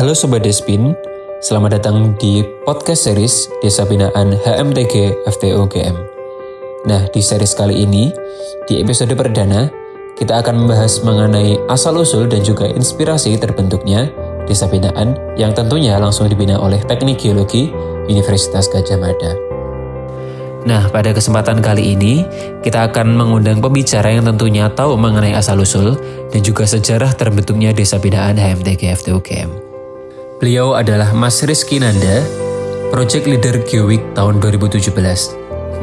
Halo Sobat Despin, selamat datang di podcast series Desa Binaan HMTG FTUGM. Nah, di series kali ini, di episode perdana, kita akan membahas mengenai asal-usul dan juga inspirasi terbentuknya Desa Binaan yang tentunya langsung dibina oleh Teknik Geologi Universitas Gajah Mada. Nah, pada kesempatan kali ini, kita akan mengundang pembicara yang tentunya tahu mengenai asal-usul dan juga sejarah terbentuknya Desa Binaan HMTG FTUGM. Beliau adalah Mas Rizky Nanda, Project Leader Geowik tahun 2017.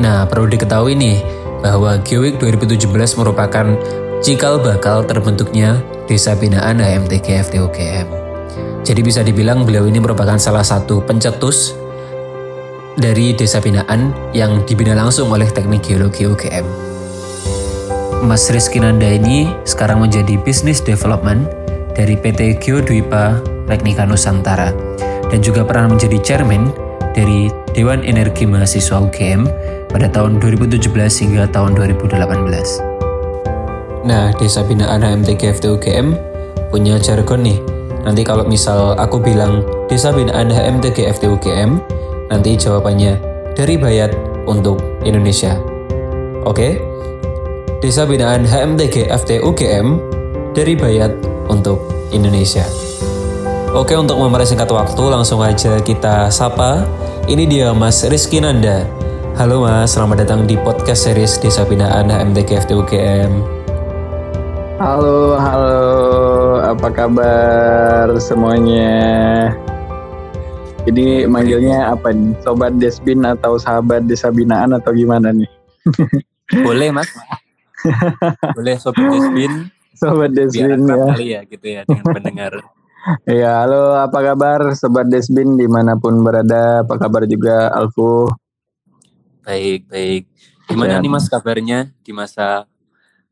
Nah, perlu diketahui nih, bahwa Geowik 2017 merupakan cikal bakal terbentuknya Desa Binaan HMTG FTUGM. Jadi bisa dibilang beliau ini merupakan salah satu pencetus dari desa binaan yang dibina langsung oleh Teknik Geologi UGM. Mas Rizky Nanda ini sekarang menjadi Business Development dari PT Geodwipa Teknika Nusantara dan juga pernah menjadi Chairman dari Dewan Energi Mahasiswa UGM pada tahun 2017 hingga tahun 2018. Nah, Desa Binaan HMTG UGM punya jargon nih. Nanti kalau misal aku bilang Desa Binaan HMTG UGM, Nanti jawabannya dari Bayat untuk Indonesia. Oke? Desa Binaan HMTG FT UGM dari Bayat untuk Indonesia. Oke, untuk mempersingkat waktu langsung aja kita sapa. Ini dia Mas Rizky Nanda. Halo Mas, selamat datang di podcast series Desa Binaan HMTG FT UGM. Halo, halo. Apa kabar semuanya? Jadi manggilnya apa nih? Sobat Desbin atau sahabat Desa Binaan atau gimana nih? Boleh mas. Boleh Sobat Desbin. Sobat Desbin ya. Kali ya gitu ya dengan pendengar. Ya, halo apa kabar Sobat Desbin di mana pun berada, apa kabar juga Alfu? Baik, baik. Gimana ya. nih mas kabarnya di masa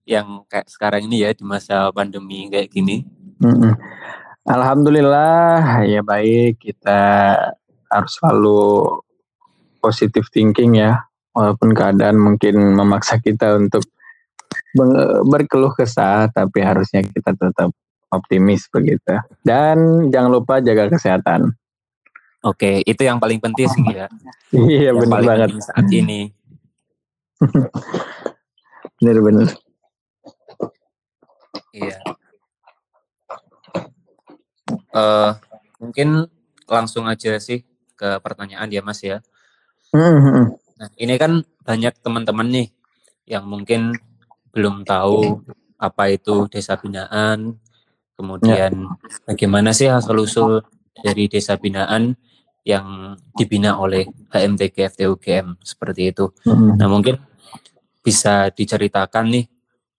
yang kayak sekarang ini ya, di masa pandemi kayak gini? Mm -mm. Alhamdulillah ya baik kita harus selalu positive thinking ya walaupun keadaan mungkin memaksa kita untuk berkeluh kesah tapi harusnya kita tetap optimis begitu dan jangan lupa jaga kesehatan. Oke, itu yang paling penting sih ya. iya benar banget saat ini. Benar-benar. Iya uh, mungkin langsung aja sih ke pertanyaan ya Mas ya. Mm-hmm. Nah ini kan banyak teman-teman nih yang mungkin belum tahu apa itu desa binaan, kemudian ya. bagaimana sih asal usul dari desa binaan yang dibina oleh HMTG FTUGM seperti itu. Mm-hmm. Nah mungkin bisa diceritakan nih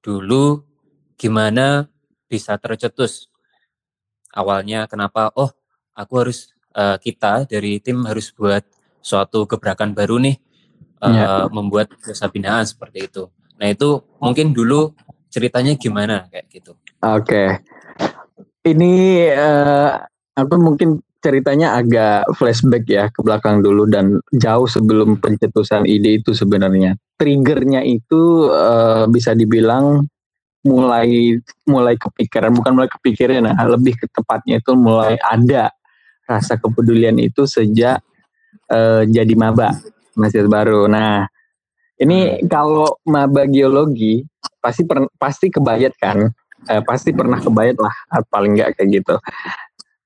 dulu gimana bisa tercetus awalnya kenapa oh aku harus uh, kita dari tim harus buat suatu gebrakan baru nih uh, ya. membuat jasa binaan seperti itu. Nah itu mungkin dulu ceritanya gimana kayak gitu. Oke, okay. ini uh, aku mungkin ceritanya agak flashback ya ke belakang dulu dan jauh sebelum pencetusan ide itu sebenarnya. Triggernya itu uh, bisa dibilang mulai mulai kepikiran bukan mulai kepikiran nah lebih ke tepatnya itu mulai ada rasa kepedulian itu sejak uh, jadi maba masih baru nah ini kalau maba geologi pasti per, pasti kebayat kan? Uh, pasti pernah kebayat lah paling nggak kayak gitu.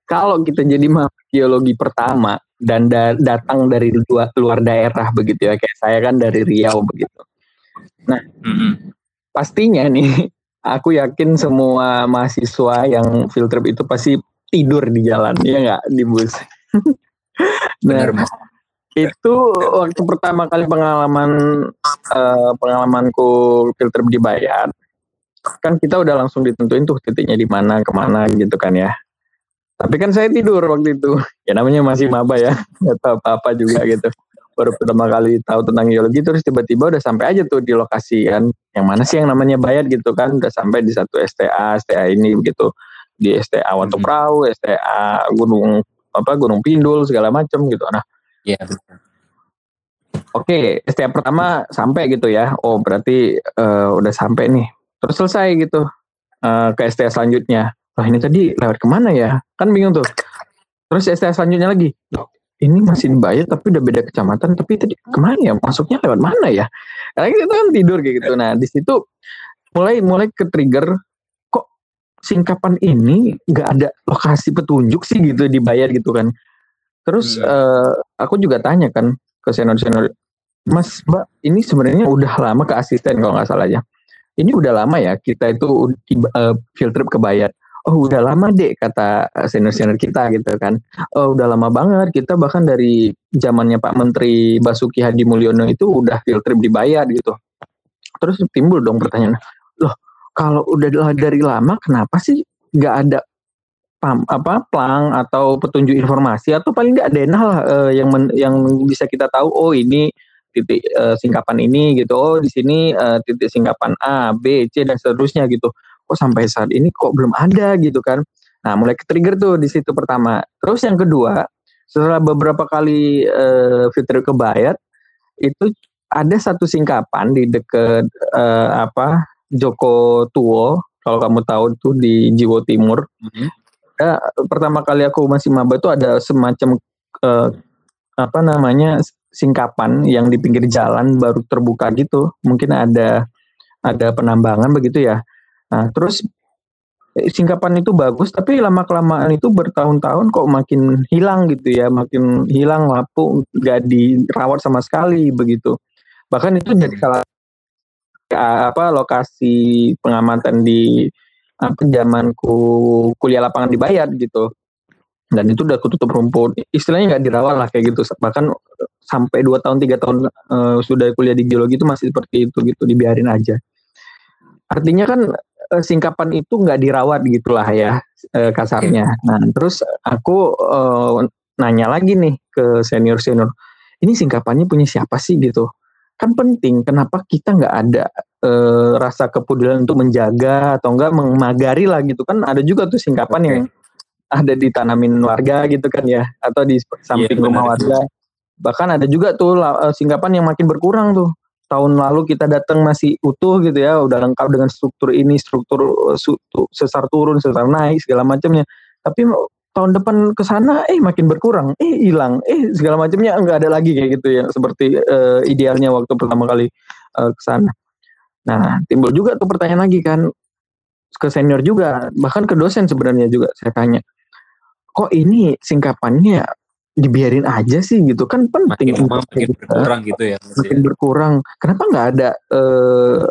Kalau kita jadi maba geologi pertama dan da datang dari luar, luar daerah begitu ya kayak saya kan dari Riau begitu. Nah mm -hmm. pastinya nih aku yakin semua mahasiswa yang field trip itu pasti tidur di jalan ya nggak di bus? Nah Benar, itu waktu pertama kali pengalaman uh, pengalamanku field trip di Bayan kan kita udah langsung ditentuin tuh titiknya di mana ke mana gitu kan ya. Tapi kan saya tidur waktu itu. Ya namanya masih maba ya nggak tahu apa apa juga gitu. Baru pertama kali tahu tentang geologi terus tiba-tiba udah sampai aja tuh di lokasi kan. Yang mana sih yang namanya bayat gitu kan udah sampai di satu STA STA ini begitu di STA Watu hmm. Perahu STA Gunung apa Gunung Pindul segala macam gitu. Nah iya Oke, STA pertama sampai gitu ya. Oh, berarti uh, udah sampai nih. Terus selesai gitu uh, ke STA selanjutnya. Wah ini tadi lewat ke mana ya? Kan bingung tuh. terus STS selanjutnya lagi ini masih dibayar tapi udah beda kecamatan tapi tadi ke mana ya masuknya lewat mana ya karena kita kan tidur kayak gitu nah di situ mulai mulai ke trigger kok singkapan ini nggak ada lokasi petunjuk sih gitu dibayar gitu kan terus hmm. uh, aku juga tanya kan ke senior senior mas mbak ini sebenarnya udah lama ke asisten kalau nggak salah ya ini udah lama ya kita itu uh, field trip ke Bayat oh udah lama deh kata senior-senior kita gitu kan. Oh udah lama banget kita bahkan dari zamannya Pak Menteri Basuki Hadi Mulyono itu udah field trip dibayar gitu. Terus timbul dong pertanyaan, loh kalau udah dari lama kenapa sih nggak ada pam, apa plang atau petunjuk informasi atau paling nggak ada uh, yang men, yang bisa kita tahu oh ini titik uh, singkapan ini gitu oh di sini uh, titik singkapan A B C dan seterusnya gitu kok sampai saat ini kok belum ada gitu kan. Nah, mulai ke trigger tuh di situ pertama. Terus yang kedua, setelah beberapa kali uh, fitur kebayat itu ada satu singkapan di deket uh, apa Joko Tuo kalau kamu tahu itu di Jiwo Timur. Mm-hmm. Ya, pertama kali aku masih maba itu ada semacam uh, apa namanya singkapan yang di pinggir jalan baru terbuka gitu. Mungkin ada ada penambangan begitu ya. Nah, terus eh, singkapan itu bagus, tapi lama kelamaan itu bertahun-tahun kok makin hilang gitu ya, makin hilang lapu, nggak dirawat sama sekali begitu. Bahkan itu jadi salah apa lokasi pengamatan di apa zamanku kuliah lapangan dibayar gitu dan itu udah ketutup rumput istilahnya nggak dirawat lah kayak gitu bahkan sampai dua tahun tiga tahun uh, sudah kuliah di geologi itu masih seperti itu gitu dibiarin aja artinya kan uh, singkapan itu nggak dirawat gitulah ya uh, kasarnya. Nah terus aku uh, nanya lagi nih ke senior senior, ini singkapannya punya siapa sih gitu? Kan penting. Kenapa kita nggak ada uh, rasa kepedulian untuk menjaga atau enggak memagari lah gitu kan? Ada juga tuh singkapan okay. yang ada ditanamin warga gitu kan ya, atau di samping yeah, rumah warga. Bahkan ada juga tuh singkapan yang makin berkurang tuh tahun lalu kita datang masih utuh gitu ya, udah lengkap dengan struktur ini, struktur uh, sesar turun, sesar naik segala macamnya. Tapi tahun depan ke sana eh makin berkurang, eh hilang, eh segala macamnya enggak ada lagi kayak gitu ya seperti uh, idealnya waktu pertama kali uh, ke sana. Nah, timbul juga tuh pertanyaan lagi kan ke senior juga, bahkan ke dosen sebenarnya juga saya tanya. Kok ini singkapannya dibiarin aja sih gitu kan penting makin, makin kita. berkurang gitu ya makin ya. berkurang kenapa nggak ada uh,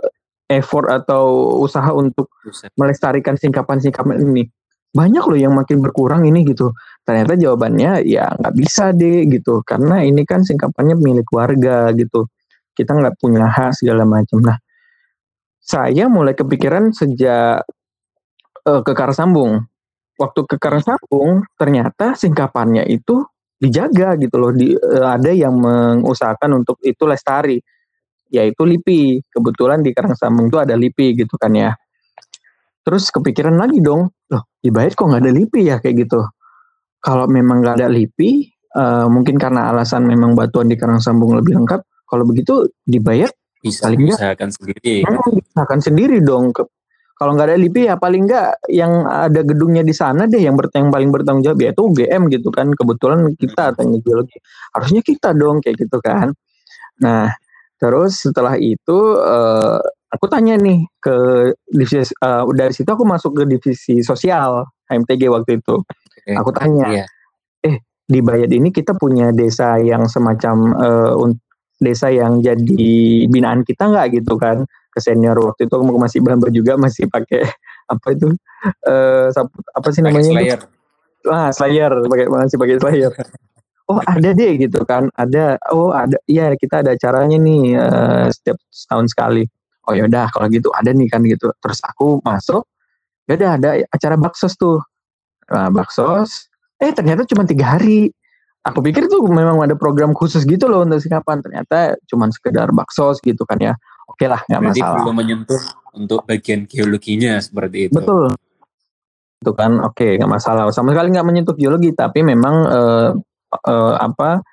effort atau usaha untuk Buset. melestarikan singkapan-singkapan ini banyak loh yang makin berkurang ini gitu ternyata jawabannya ya nggak bisa deh gitu karena ini kan singkapannya milik warga gitu kita nggak punya hak segala macam nah saya mulai kepikiran sejak uh, ke Karsambung. Waktu ke Karsambung ternyata singkapannya itu dijaga gitu loh. Di uh, ada yang mengusahakan untuk itu lestari yaitu LIPI. Kebetulan di Karangsambung itu ada LIPI gitu kan ya. Terus kepikiran lagi dong loh dibayar kok nggak ada LIPI ya? Kayak gitu. Kalau memang nggak ada LIPI uh, mungkin karena alasan memang batuan di Karangsambung lebih lengkap kalau begitu dibayar bisa paling usahakan sendiri. Usahakan sendiri dong. Kalau nggak ada LIPI ya paling nggak yang ada gedungnya di sana deh yang, ber, yang paling bertanggung jawab ya itu UGM gitu kan. Kebetulan kita teknik geologi harusnya kita dong kayak gitu kan. Nah terus setelah itu uh, aku tanya nih ke divisi uh, dari situ aku masuk ke divisi sosial HMTG waktu itu. Okay. aku tanya yeah. eh di Bayat ini kita punya desa yang semacam uh, desa yang jadi binaan kita nggak gitu kan? Ke senior. Waktu itu aku masih bamba juga masih pakai apa itu? Uh, apa sih namanya? Slayer. ah Slayer. Pakai masih pakai Slayer. Oh ada deh gitu kan? Ada. Oh ada. Iya kita ada acaranya nih uh, setiap tahun sekali. Oh yaudah kalau gitu ada nih kan gitu. Terus aku masuk yaudah ada acara baksos tuh. Nah, baksos. Eh ternyata cuma tiga hari aku pikir tuh memang ada program khusus gitu loh untuk sikapan ternyata cuma sekedar baksos gitu kan ya oke lah nggak masalah. belum menyentuh untuk bagian geologinya seperti itu. Betul. Itu kan oke okay, nggak masalah. Sama sekali nggak menyentuh geologi, tapi memang uh, uh, apa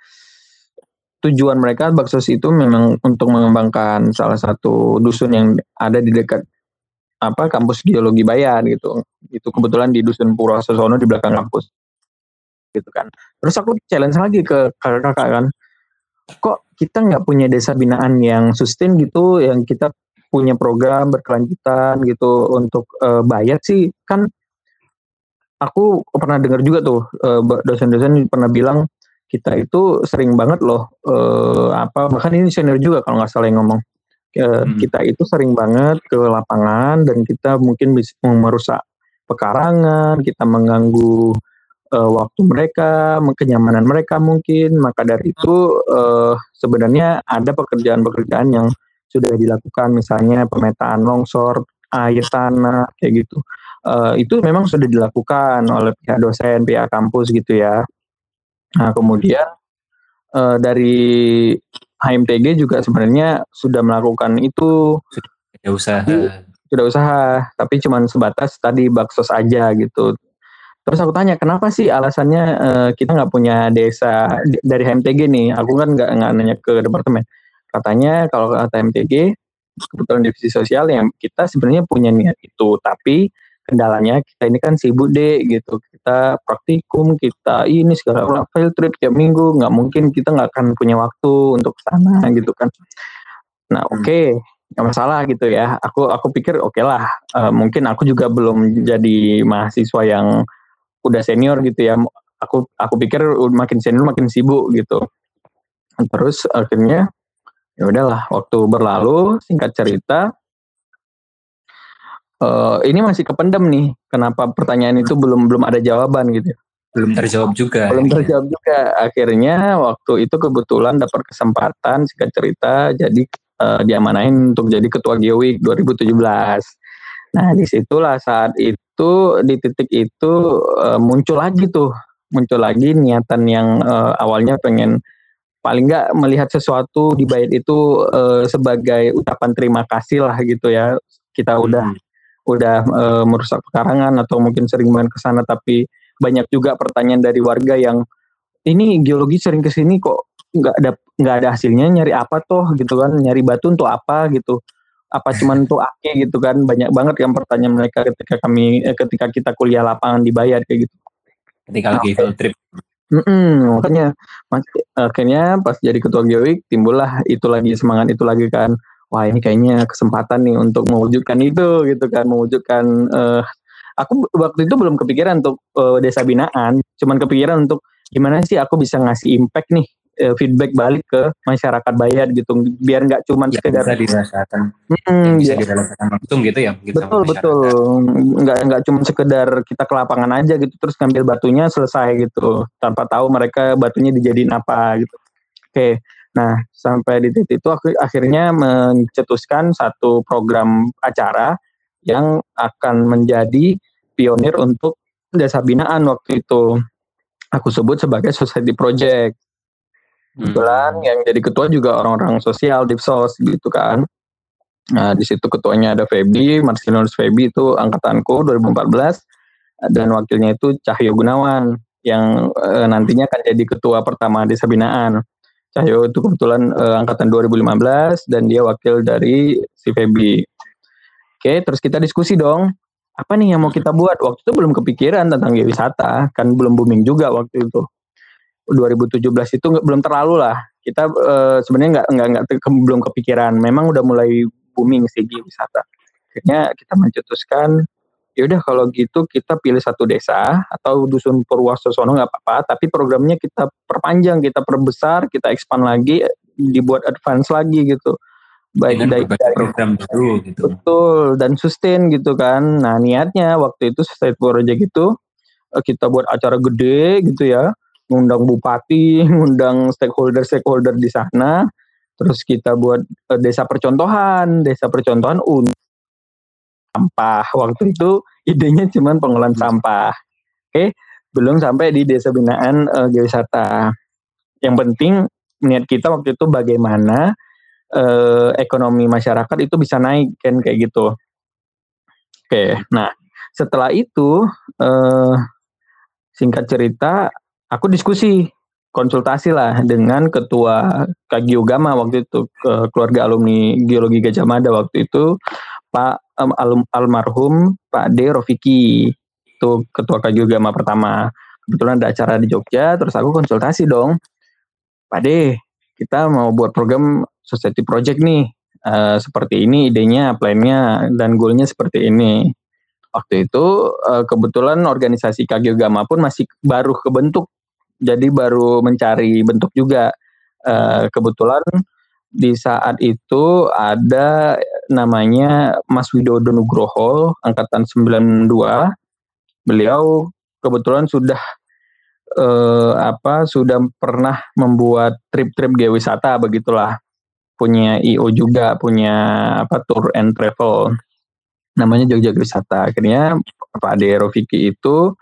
tujuan mereka Baksos itu memang untuk mengembangkan salah satu dusun yang ada di dekat apa kampus geologi Bayan gitu. Itu kebetulan di dusun Purwosono di belakang kampus. Gitu kan. Terus aku challenge lagi ke kakak-kakak kan, kok kita nggak punya desa binaan yang sustain gitu, yang kita punya program berkelanjutan gitu untuk uh, bayar sih kan aku pernah dengar juga tuh uh, dosen-dosen pernah bilang kita itu sering banget loh uh, apa bahkan ini senior juga kalau nggak salah yang ngomong uh, hmm. kita itu sering banget ke lapangan dan kita mungkin bisa merusak pekarangan kita mengganggu uh, waktu mereka kenyamanan mereka mungkin. Maka dari itu uh, sebenarnya ada pekerjaan-pekerjaan yang sudah dilakukan. Misalnya pemetaan longsor air tanah kayak gitu. Uh, itu memang sudah dilakukan oleh pihak dosen pihak kampus gitu ya. Nah, kemudian uh, dari HMTG juga sebenarnya sudah melakukan itu. Sudah usaha. Sudah usaha, tapi cuma sebatas tadi baksos aja gitu. Terus aku tanya kenapa sih alasannya uh, kita nggak punya desa dari HMTG nih? Aku kan nggak nggak nanya ke departemen. Katanya kalau kata HMTG kebetulan divisi sosial yang kita sebenarnya punya niat itu, tapi kendalanya kita ini kan sibuk deh gitu kita praktikum kita ini segala field trip tiap minggu nggak mungkin kita nggak akan punya waktu untuk sana gitu kan nah hmm. oke okay, nggak masalah gitu ya aku aku pikir oke okay lah uh, mungkin aku juga belum jadi mahasiswa yang udah senior gitu ya aku aku pikir makin senior makin sibuk gitu terus akhirnya ya udahlah waktu berlalu singkat cerita uh, ini masih kependem nih. Kenapa pertanyaan itu belum belum ada jawaban gitu? Belum terjawab juga. Belum terjawab juga. Akhirnya waktu itu kebetulan dapat kesempatan singkat cerita jadi uh, diamanain untuk jadi ketua Geowik 2017. Nah di situlah saat itu di titik itu uh, muncul lagi tuh muncul lagi niatan yang uh, awalnya pengen paling nggak melihat sesuatu di bait itu uh, sebagai ucapan terima kasih lah gitu ya. Kita udah hmm. udah e, merusak pekarangan atau mungkin sering main ke sana tapi banyak juga pertanyaan dari warga yang ini geologi sering ke sini kok nggak ada nggak ada hasilnya nyari apa toh? gitu kan nyari batu untuk apa? gitu apa cuman untuk ake gitu kan banyak banget yang pertanyaan mereka ketika kami eh, ketika kita kuliah lapangan dibayar kayak gitu. Ketika lagi field trip. Mm -mm, makanya akhirnya pas jadi ketua geoik timbullah itu lagi semangat itu lagi kan. Wah ini kayaknya kesempatan nih untuk mewujudkan itu gitu kan mewujudkan uh, aku waktu itu belum kepikiran untuk uh, desa binaan. Cuman kepikiran untuk gimana sih aku bisa ngasih impact nih uh, feedback balik ke masyarakat bayar gitu biar nggak cuman ya, sekedar bisa dirasakan hmm, bisa ya. dirasakan langsung gitu ya gitu betul betul nggak nggak cuma sekedar kita ke lapangan aja gitu terus ngambil batunya selesai gitu tanpa tahu mereka batunya dijadiin apa gitu oke Nah, sampai di titik itu aku akhirnya mencetuskan satu program acara yang akan menjadi pionir untuk desa binaan waktu itu. Aku sebut sebagai society project. Kebetulan hmm. yang jadi ketua juga orang-orang sosial, dipsos gitu kan. Nah, di situ ketuanya ada Feby, Marcinus Feby itu angkatanku 2014 dan wakilnya itu Cahyo Gunawan yang e, nantinya akan jadi ketua pertama desa binaan. Cahyo itu kebetulan uh, angkatan 2015 dan dia wakil dari si Feby. Oke, terus kita diskusi dong. Apa nih yang mau kita buat? Waktu itu belum kepikiran tentang wisata, kan belum booming juga waktu itu. 2017 itu belum terlalu lah. Kita uh, sebenarnya nggak nggak nggak ke, belum kepikiran. Memang udah mulai booming sih wisata. Akhirnya kita mencetuskan ya udah kalau gitu kita pilih satu desa atau dusun Purwosono nggak apa-apa tapi programnya kita perpanjang kita perbesar kita expand lagi dibuat advance lagi gitu baik dari, program baru gitu betul dan sustain gitu kan nah niatnya waktu itu state project itu eh, kita buat acara gede gitu ya ngundang bupati ngundang stakeholder stakeholder di sana terus kita buat uh, desa percontohan desa percontohan untuk sampah. Waktu itu idenya cuma pengolahan sampah. Oke, belum sampai di desa binaan uh, geowisata. Yang penting niat kita waktu itu bagaimana uh, ekonomi masyarakat itu bisa naik kan kayak gitu. Oke, nah setelah itu uh, singkat cerita aku diskusi konsultasi lah dengan ketua Kagiogama waktu itu ke keluarga alumni geologi Gajah Mada waktu itu Pak um, almarhum Pak D Rofiki itu ketua Kagiogama pertama. Kebetulan ada acara di Jogja terus aku konsultasi dong. Pak De kita mau buat program society project nih. Uh, seperti ini idenya plannya dan goalnya seperti ini. Waktu itu uh, kebetulan organisasi KG Gama pun masih baru kebentuk jadi baru mencari bentuk juga. Uh, kebetulan di saat itu ada namanya Mas Widodo Nugroho angkatan 92 beliau kebetulan sudah eh, apa sudah pernah membuat trip-trip geowisata begitulah. Punya IO juga punya apa tour and travel. Namanya Jogja Wisata akhirnya Pak Ade Rofiki itu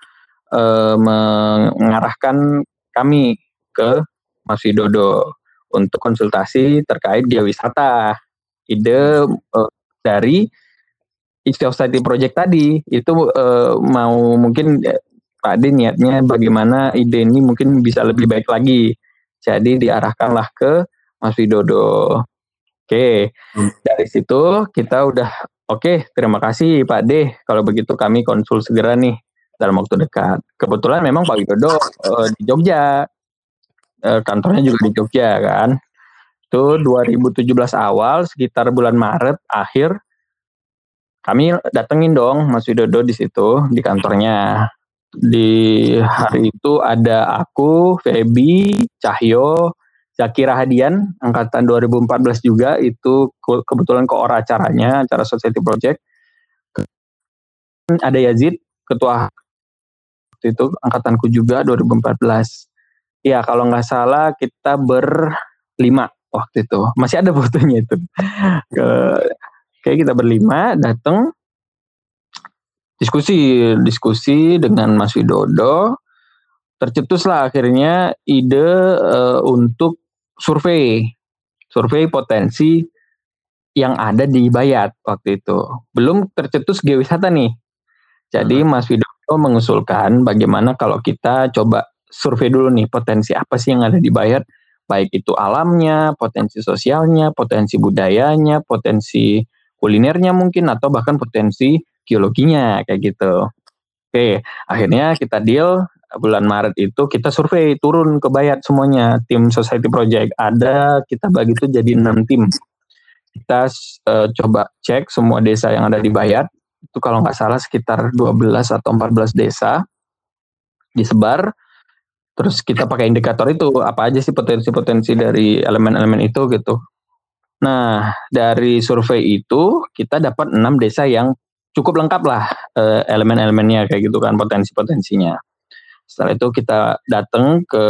eh, mengarahkan kami ke Mas Widodo untuk konsultasi terkait geowisata. Ide uh, dari Society Project tadi itu uh, mau mungkin Pak Ade niatnya bagaimana ide ini mungkin bisa lebih baik lagi. Jadi diarahkanlah ke Mas Widodo. Oke, hmm. dari situ kita udah oke, okay, terima kasih Pak D. Kalau begitu kami konsul segera nih dalam waktu dekat. Kebetulan memang Pak Widodo uh, di Jogja, uh, kantornya juga di Jogja kan itu 2017 awal sekitar bulan Maret akhir kami datengin dong Mas Widodo di situ di kantornya. Di hari itu ada aku, Feby, Cahyo, Zakira Hadian angkatan 2014 juga itu kebetulan ke orang acaranya acara Society Project. Ada Yazid ketua itu angkatanku juga 2014. Ya kalau nggak salah kita berlima waktu itu. Masih ada fotonya itu. Ke kayak kita berlima datang diskusi diskusi dengan Mas Widodo. Tercetuslah akhirnya ide uh, untuk survei survei potensi yang ada di Bayat waktu itu. Belum tercetus geowisata nih. Jadi hmm. Mas Widodo mengusulkan bagaimana kalau kita coba survei dulu nih potensi apa sih yang ada di Bayat baik itu alamnya, potensi sosialnya, potensi budayanya, potensi kulinernya mungkin atau bahkan potensi geologinya kayak gitu. Oke, akhirnya kita deal bulan Maret itu kita survei turun ke Bayat semuanya. Tim Society Project ada kita bagi itu jadi enam tim. Kita uh, coba cek semua desa yang ada di Bayat itu kalau nggak salah sekitar 12 atau 14 desa disebar terus kita pakai indikator itu apa aja sih potensi-potensi dari elemen-elemen itu gitu. Nah dari survei itu kita dapat enam desa yang cukup lengkap lah eh, elemen-elemennya kayak gitu kan potensi-potensinya. Setelah itu kita datang ke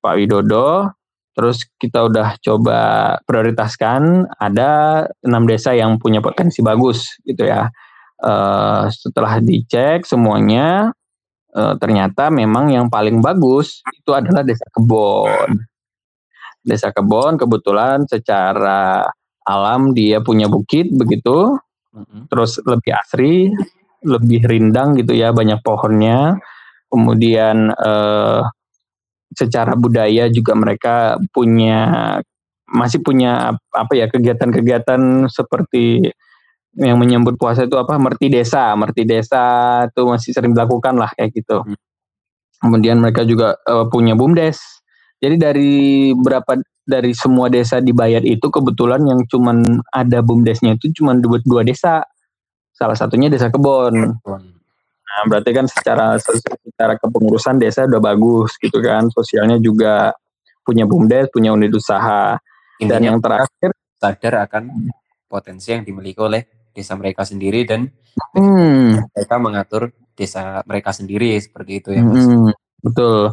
Pak Widodo, terus kita udah coba prioritaskan ada enam desa yang punya potensi bagus gitu ya. Uh, setelah dicek semuanya e, ternyata memang yang paling bagus itu adalah desa kebon. Desa kebon kebetulan secara alam dia punya bukit begitu, terus lebih asri, lebih rindang gitu ya, banyak pohonnya. Kemudian e, secara budaya juga mereka punya masih punya apa ya kegiatan-kegiatan seperti yang menyambut puasa itu apa? Merti desa. Merti desa itu masih sering dilakukan lah kayak gitu. Hmm. kemudian mereka juga uh, punya bumdes. Jadi dari berapa dari semua desa di Bayat itu kebetulan yang cuman ada bumdesnya itu cuma dua, dua desa. Salah satunya desa kebon. Nah berarti kan secara secara kepengurusan desa udah bagus gitu kan. Sosialnya juga punya bumdes punya unit usaha. Intinya dan yang terakhir sadar akan potensi yang dimiliki oleh desa mereka sendiri dan hmm. mereka mengatur desa mereka sendiri seperti itu ya Mas. Hmm, betul.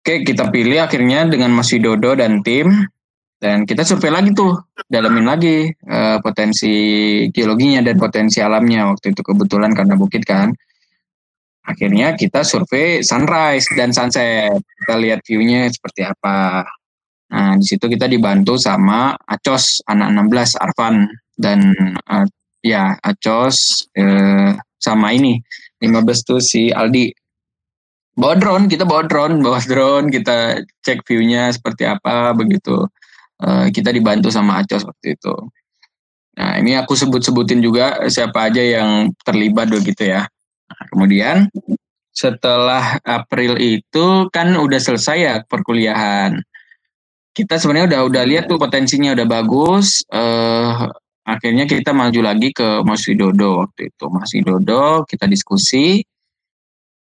Oke, kita pilih akhirnya dengan Mas Widodo dan tim dan kita survei lagi tuh, dalamin lagi uh, potensi geologinya dan potensi alamnya waktu itu kebetulan karena bukit kan. Akhirnya kita survei sunrise dan sunset. Kita lihat view-nya seperti apa. Nah, di situ kita dibantu sama Acos anak 16 Arvan dan uh, ya Acos eh, sama ini 15 tuh si Aldi bawa drone kita bawa drone bawa drone kita cek viewnya seperti apa begitu eh, kita dibantu sama Acos waktu itu nah ini aku sebut-sebutin juga siapa aja yang terlibat begitu ya nah, kemudian setelah April itu kan udah selesai ya perkuliahan. Kita sebenarnya udah udah lihat tuh potensinya udah bagus. Eh, akhirnya kita maju lagi ke Mas Widodo waktu itu. Mas Widodo kita diskusi.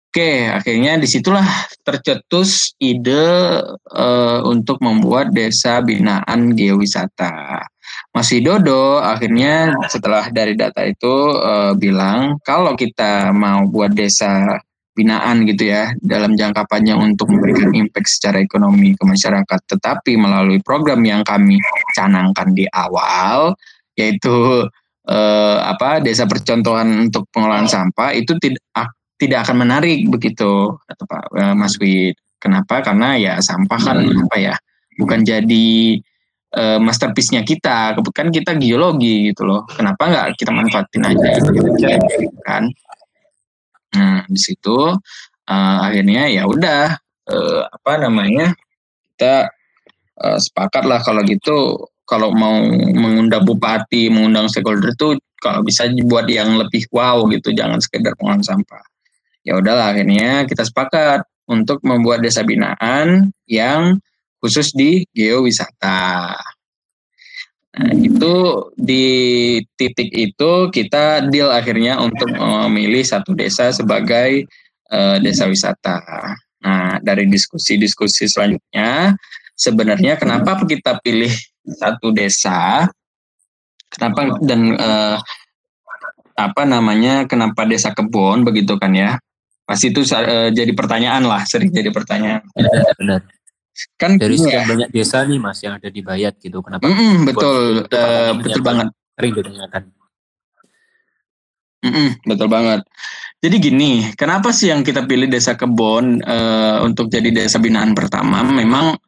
Oke, akhirnya di situlah tercetus ide uh, untuk membuat desa binaan geowisata. Mas Widodo akhirnya setelah dari data itu uh, bilang kalau kita mau buat desa binaan gitu ya dalam jangka panjang untuk memberikan impact secara ekonomi ke masyarakat, tetapi melalui program yang kami canangkan di awal yaitu uh, apa desa percontohan untuk pengelolaan sampah itu tidak tidak akan menarik begitu kata Pak uh, Mas Wid. Kenapa? Karena ya sampah kan hmm. apa ya bukan jadi uh, masterpiece-nya kita. Kan kita geologi gitu loh. Kenapa nggak kita manfaatin aja gitu, kan? Nah di situ uh, akhirnya ya udah uh, apa namanya kita uh, sepakat lah kalau gitu kalau mau mengundang bupati, mengundang stakeholder itu kalau bisa buat yang lebih wow gitu, jangan sekedar pengolahan sampah ya udahlah akhirnya kita sepakat untuk membuat desa binaan yang khusus di geowisata. Nah, itu di titik itu kita deal akhirnya untuk memilih satu desa sebagai uh, desa wisata. Nah, dari diskusi-diskusi selanjutnya, sebenarnya kenapa kita pilih satu desa? Kenapa dan uh, apa namanya? Kenapa desa kebun begitu kan ya? Pasti itu uh, jadi pertanyaan lah, sering jadi pertanyaan. Benar. Kan dari sekian ya. banyak desa nih mas yang ada di Bayat gitu, kenapa? Mm -mm, betul, uh, betul banget. Sering ditanyakan. Mm -mm, betul banget. Jadi gini, kenapa sih yang kita pilih desa kebon uh, untuk jadi desa binaan pertama? Memang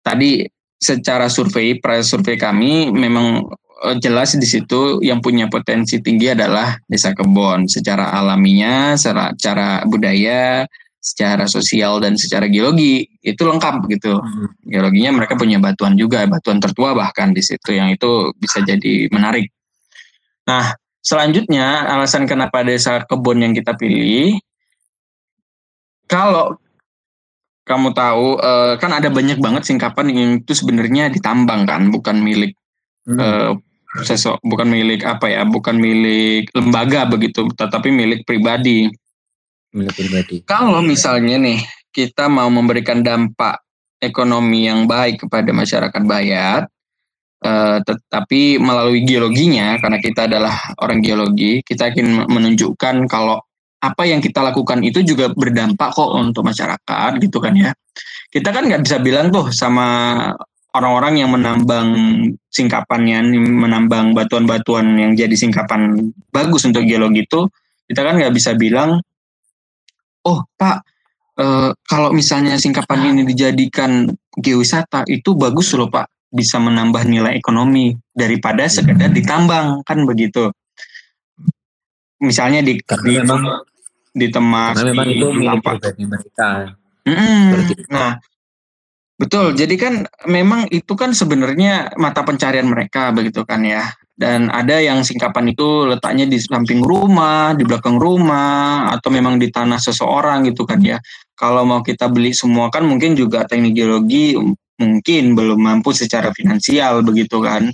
tadi secara survei, pra survei kami memang Eh, jelas di situ yang punya potensi tinggi adalah desa kebon secara alaminya, secara budaya, secara sosial dan secara geologi itu lengkap gitu. Hmm. Geologinya mereka punya batuan juga, batuan tertua bahkan di situ yang itu bisa jadi menarik. Nah, selanjutnya alasan kenapa desa kebon yang kita pilih kalau kamu tahu eh, kan ada banyak banget singkapan yang itu sebenarnya ditambang kan, bukan milik hmm. uh, sesok bukan milik apa ya bukan milik lembaga begitu tetapi milik pribadi milik pribadi kalau misalnya nih kita mau memberikan dampak ekonomi yang baik kepada masyarakat Bayat eh, tetapi melalui geologinya karena kita adalah orang geologi kita ingin menunjukkan kalau apa yang kita lakukan itu juga berdampak kok untuk masyarakat gitu kan ya kita kan nggak bisa bilang tuh sama orang-orang yang menambang singkapannya, menambang batuan-batuan yang jadi singkapan bagus untuk geologi itu, kita kan nggak bisa bilang, oh Pak, e, kalau misalnya singkapan ini dijadikan geowisata itu bagus loh Pak, bisa menambah nilai ekonomi daripada sekedar ditambang kan begitu. Misalnya di karena di, memang di temas, karena memang itu milik pribadi mereka. Mm. Nah, Betul, jadi kan memang itu kan sebenarnya mata pencarian mereka begitu kan ya. Dan ada yang singkapan itu letaknya di samping rumah, di belakang rumah, atau memang di tanah seseorang gitu kan ya. Kalau mau kita beli semua kan mungkin juga teknik geologi mungkin belum mampu secara finansial begitu kan.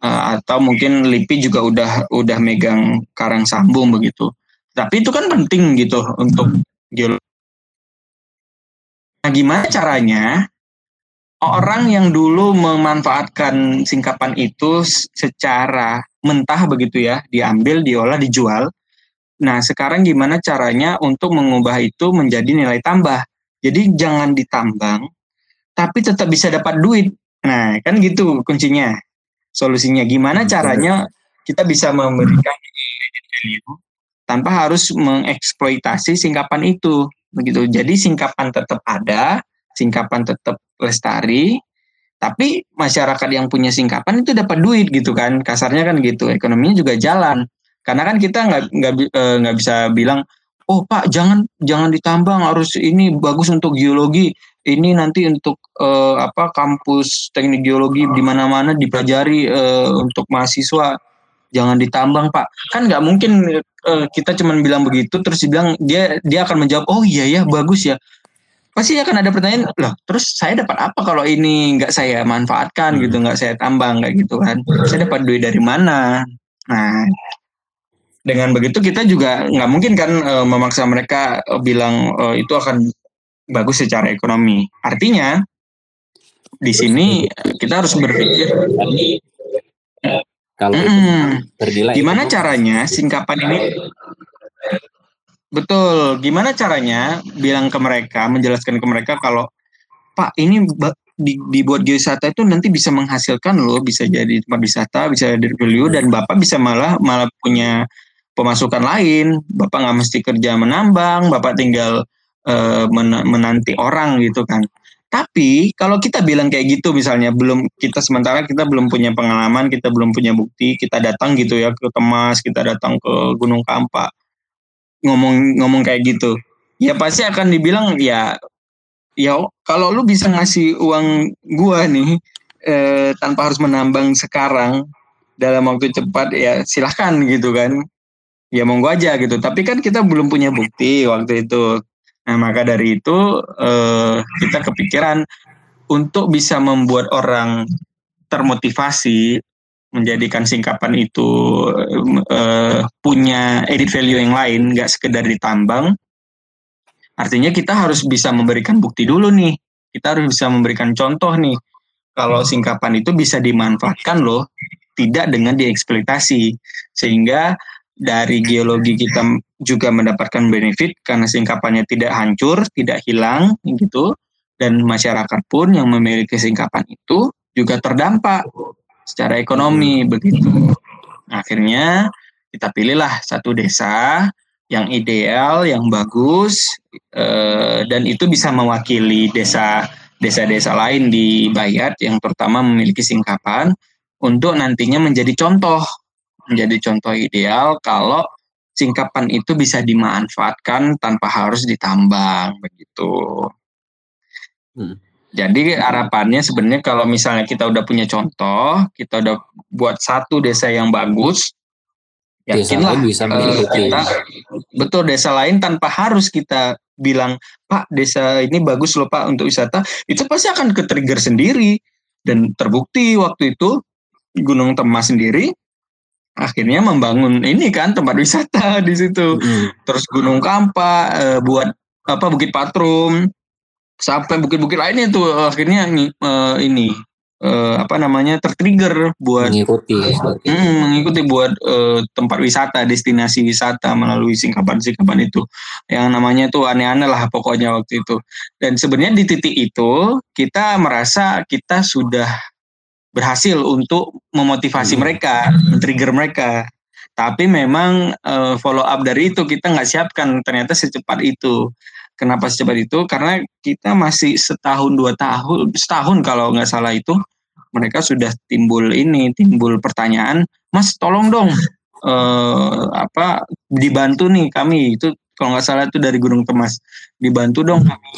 Uh, atau mungkin LIPI juga udah udah megang karang sambung begitu. Tapi itu kan penting gitu untuk geologi. Nah, gimana caranya orang yang dulu memanfaatkan singkapan itu secara mentah begitu ya, diambil, diolah, dijual. Nah, sekarang gimana caranya untuk mengubah itu menjadi nilai tambah? Jadi jangan ditambang, tapi tetap bisa dapat duit. Nah, kan gitu kuncinya. Solusinya gimana caranya kita bisa memberikan tanpa harus mengeksploitasi singkapan itu begitu. Jadi singkapan tetap ada, singkapan tetap lestari, tapi masyarakat yang punya singkapan itu dapat duit gitu kan, kasarnya kan gitu, ekonominya juga jalan. Karena kan kita nggak nggak eh, nggak bisa bilang, oh pak jangan jangan ditambang harus ini bagus untuk geologi, ini nanti untuk uh, apa kampus teknik geologi di mana-mana dipelajari uh, untuk mahasiswa. jangan ditambang pak. Kan nggak mungkin uh, kita cuma bilang begitu terus dibilang dia dia akan menjawab oh iya ya bagus ya. Pasti akan ada pertanyaan loh terus saya dapat apa kalau ini nggak saya manfaatkan gitu hmm. nggak saya tambang? Kayak gitu kan. Saya dapat duit dari mana? Nah dengan begitu kita juga nggak mungkin kan uh, memaksa mereka uh, bilang uh, itu akan bagus secara ekonomi. Artinya di sini kita harus berpikir. Kalau mm, bernilai. Gimana caranya singkapan ini? Betul. Gimana caranya bilang ke mereka menjelaskan ke mereka kalau pak ini di, dibuat geowisata itu nanti bisa menghasilkan loh bisa jadi tempat wisata bisa jadi value dan bapak bisa malah malah punya pemasukan lain. Bapak nggak mesti kerja menambang bapak tinggal uh, menanti orang gitu kan tapi kalau kita bilang kayak gitu misalnya belum kita sementara kita belum punya pengalaman, kita belum punya bukti, kita datang gitu ya ke Temas, kita datang ke Gunung Kampak ngomong ngomong kayak gitu. Ya pasti akan dibilang ya ya kalau lu bisa ngasih uang gua nih eh, tanpa harus menambang sekarang dalam waktu cepat ya silahkan gitu kan. Ya monggo aja gitu. Tapi kan kita belum punya bukti waktu itu Nah, maka dari itu eh, kita kepikiran untuk bisa membuat orang termotivasi menjadikan singkapan itu eh, punya edit value yang lain, nggak sekedar ditambang. Artinya kita harus bisa memberikan bukti dulu nih. Kita harus bisa memberikan contoh nih. Kalau singkapan itu bisa dimanfaatkan loh, tidak dengan dieksploitasi. Sehingga dari geologi kita juga mendapatkan benefit karena singkapannya tidak hancur, tidak hilang gitu dan masyarakat pun yang memiliki singkapan itu juga terdampak secara ekonomi begitu. Akhirnya kita pilihlah satu desa yang ideal, yang bagus eh, dan itu bisa mewakili desa desa-desa lain di Bayat yang pertama memiliki singkapan untuk nantinya menjadi contoh menjadi contoh ideal kalau singkapan itu bisa dimanfaatkan tanpa harus ditambang begitu. Hmm. Jadi harapannya sebenarnya kalau misalnya kita udah punya contoh, kita udah buat satu desa yang bagus, yakinlah bisa uh, kita betul desa lain tanpa harus kita bilang Pak desa ini bagus loh Pak untuk wisata, itu pasti akan ke trigger sendiri dan terbukti waktu itu Gunung Temas sendiri akhirnya membangun ini kan tempat wisata di situ. Hmm. Terus Gunung Kampa e, buat apa Bukit Patrum sampai bukit-bukit lainnya tuh akhirnya e, ini e, apa namanya tertrigger buat mengikuti mm, mengikuti buat e, tempat wisata destinasi wisata melalui singkapan-singkapan itu yang namanya tuh aneh-aneh lah pokoknya waktu itu dan sebenarnya di titik itu kita merasa kita sudah berhasil untuk memotivasi hmm. mereka, men-trigger mereka. Tapi memang uh, follow up dari itu kita nggak siapkan ternyata secepat itu. Kenapa secepat itu? Karena kita masih setahun dua tahun, setahun kalau nggak salah itu mereka sudah timbul ini, timbul pertanyaan, Mas tolong dong uh, apa dibantu nih kami itu kalau nggak salah itu dari Gunung Temas dibantu dong kami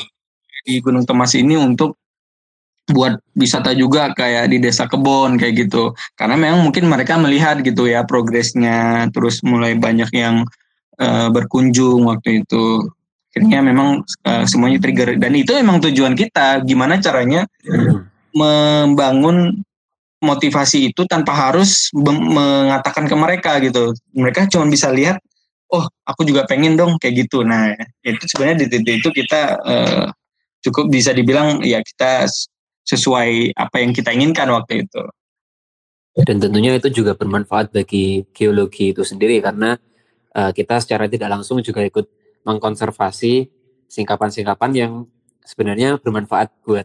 di Gunung Temas ini untuk buat wisata juga kayak di desa kebon kayak gitu. Karena memang mungkin mereka melihat gitu ya progresnya terus mulai banyak yang uh, berkunjung waktu itu. Akhirnya memang uh, semuanya trigger. Dan itu memang tujuan kita gimana caranya membangun motivasi itu tanpa harus mengatakan ke mereka gitu. Mereka cuma bisa lihat oh aku juga pengen dong kayak gitu. Nah itu sebenarnya di titik itu kita uh, cukup bisa dibilang ya kita sesuai apa yang kita inginkan waktu itu. Dan tentunya itu juga bermanfaat bagi geologi itu sendiri karena uh, kita secara tidak langsung juga ikut mengkonservasi singkapan-singkapan yang sebenarnya bermanfaat buat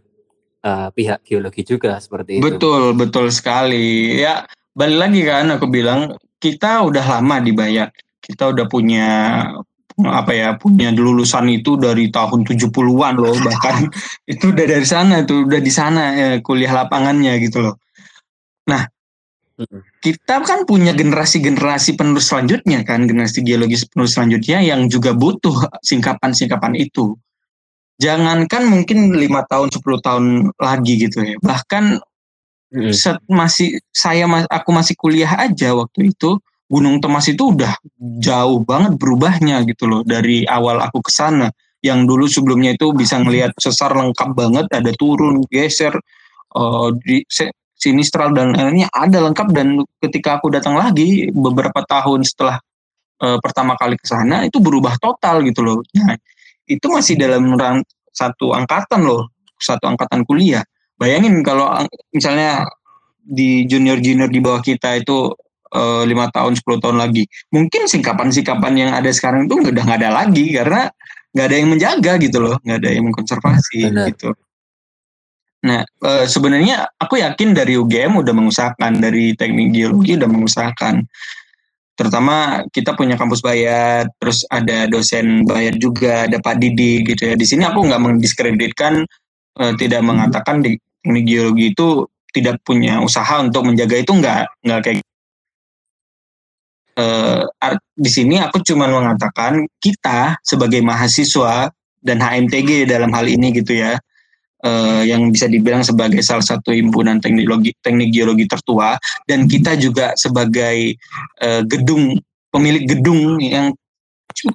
uh, pihak geologi juga seperti itu. Betul, betul sekali. Ya, balik lagi kan aku bilang kita udah lama di Bayat. Kita udah punya apa ya punya lulusan itu dari tahun 70-an loh bahkan itu udah dari sana itu udah di sana ya, kuliah lapangannya gitu loh. Nah, kita kan punya generasi-generasi penerus selanjutnya kan generasi geologis penerus selanjutnya yang juga butuh singkapan-singkapan itu. Jangankan mungkin lima tahun 10 tahun lagi gitu ya. Bahkan hmm. set masih saya aku masih kuliah aja waktu itu Gunung Temas itu udah jauh banget berubahnya gitu loh dari awal aku ke sana. Yang dulu sebelumnya itu bisa ngelihat sesar lengkap banget, ada turun, geser, uh, di sinistral dan lainnya ada lengkap dan ketika aku datang lagi beberapa tahun setelah uh, pertama kali ke sana itu berubah total gitu loh. Nah, itu masih dalam rang satu angkatan loh, satu angkatan kuliah. Bayangin kalau misalnya di junior-junior di bawah kita itu lima tahun 10 tahun lagi. Mungkin singkapan-singkapan yang ada sekarang itu udah nggak ada lagi karena nggak ada yang menjaga gitu loh nggak ada yang mengkonservasi Benar. gitu. Nah e, sebenarnya aku yakin dari UGM udah mengusahakan dari teknik geologi udah mengusahakan. Terutama kita punya kampus bayar terus ada dosen bayar juga ada Pak Didi gitu ya. Di sini aku nggak mendiskreditkan e, tidak mengatakan di teknik geologi itu tidak punya usaha untuk menjaga itu nggak nggak kayak uh, di sini aku cuma mengatakan kita sebagai mahasiswa dan HMTG dalam hal ini gitu ya uh, yang bisa dibilang sebagai salah satu himpunan teknologi teknik geologi tertua dan kita juga sebagai uh, gedung pemilik gedung yang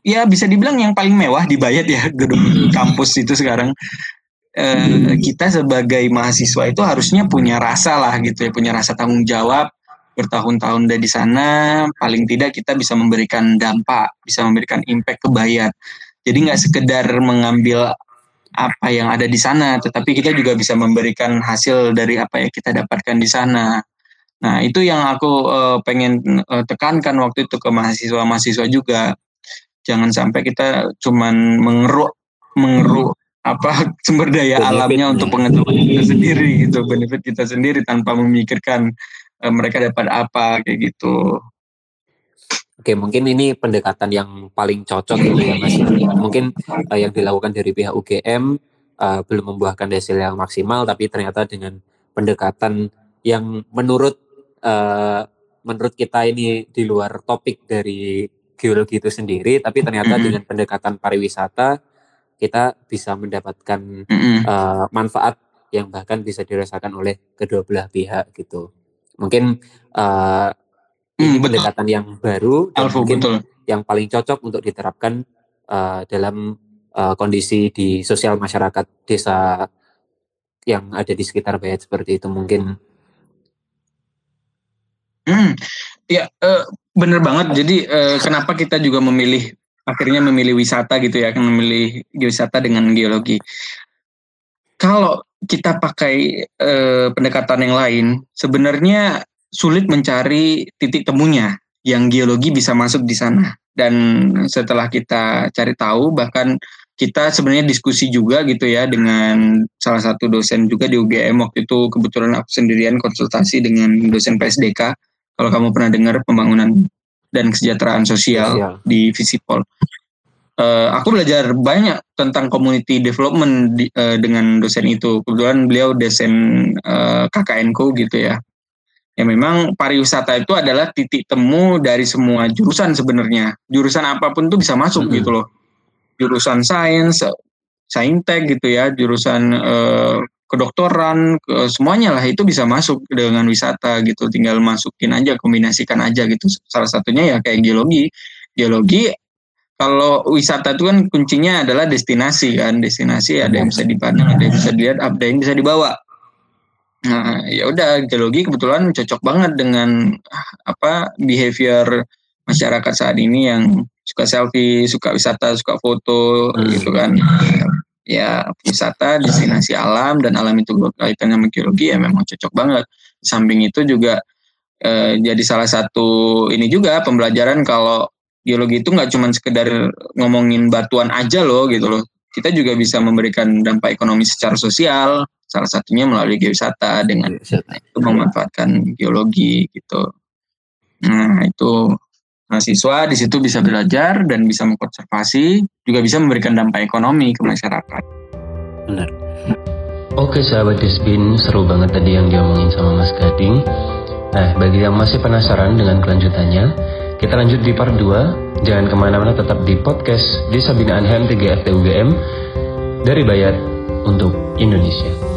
ya bisa dibilang yang paling mewah di Bayat ya gedung kampus itu sekarang. Uh, kita sebagai mahasiswa itu harusnya punya rasa lah gitu ya punya rasa tanggung jawab bertahun-tahun dari sana, paling tidak kita bisa memberikan dampak, bisa memberikan impact ke Bayat. Jadi nggak sekedar mengambil apa yang ada di sana, tetapi kita juga bisa memberikan hasil dari apa yang kita dapatkan di sana. Nah itu yang aku uh, pengen uh, tekankan waktu itu ke mahasiswa-mahasiswa juga. Jangan sampai kita cuman mengeruk mengeruk apa sumber daya benefit alamnya untuk pengetahuan kita sendiri gitu, benefit kita sendiri tanpa memikirkan mereka dapat apa kayak gitu. Oke, mungkin ini pendekatan yang paling cocok gitu ya Mas. Mungkin uh, yang dilakukan dari pihak UGM uh, eh, belum membuahkan hasil yang maksimal, tapi ternyata dengan pendekatan yang menurut uh, menurut kita ini di luar topik dari geologi itu sendiri, tapi ternyata mm -hmm. dengan pendekatan pariwisata kita bisa mendapatkan mm -hmm. uh, manfaat yang bahkan bisa dirasakan oleh kedua belah pihak gitu mungkin uh, ini hmm, pendekatan yang baru dan mungkin betul. yang paling cocok untuk diterapkan uh, dalam uh, kondisi di sosial masyarakat desa yang ada di sekitar Bayat seperti itu mungkin. Hmm, ya uh, bener banget. Jadi uh, kenapa kita juga memilih akhirnya memilih wisata gitu ya, memilih wisata dengan geologi. Kalau kita pakai eh, pendekatan yang lain, sebenarnya sulit mencari titik temunya yang geologi bisa masuk di sana. Dan setelah kita cari tahu, bahkan kita sebenarnya diskusi juga gitu ya dengan salah satu dosen juga di UGM waktu itu kebetulan aku sendirian konsultasi dengan dosen PSDK. Kalau kamu pernah dengar pembangunan dan kesejahteraan sosial, sosial. di Visipol uh, aku belajar banyak tentang community development di, uh, dengan dosen itu. Kebetulan beliau dosen uh, KKNku gitu ya. Ya memang pariwisata itu adalah titik temu dari semua jurusan sebenarnya. Jurusan apa pun tuh bisa masuk -hmm. gitu loh. Jurusan sains, saintek gitu ya, jurusan uh, kedokteran, ke, semuanya lah itu bisa masuk dengan wisata gitu. Tinggal masukin aja, kombinasikan aja gitu. Salah satunya ya kayak geologi. Geologi kalau wisata itu kan kuncinya adalah destinasi kan. Destinasi ada yang bisa dipandang ada yang bisa dilihat ada yang bisa dibawa. Nah ya udah geologi kebetulan cocok banget dengan apa behavior masyarakat saat ini yang suka selfie suka wisata suka foto gitu kan. Ya wisata destinasi alam dan alam itu kaitannya sama geologi ya memang cocok banget. Samping itu juga eh, jadi salah satu ini juga pembelajaran kalau geologi itu nggak cuma sekedar ngomongin batuan aja loh gitu loh. Kita juga bisa memberikan dampak ekonomi secara sosial, salah satunya melalui geowisata dengan geowisata. itu memanfaatkan geologi gitu. Nah itu mahasiswa di situ bisa belajar dan bisa mengkonservasi, juga bisa memberikan dampak ekonomi ke masyarakat. Benar. Oke sahabat Desbin, seru banget tadi yang diomongin sama Mas Gading. Nah, bagi yang masih penasaran dengan kelanjutannya, kita lanjut di part 2. Jangan ke mana-mana tetap di podcast Desa Binaan HMTG FTUGM dari Bayat untuk Indonesia.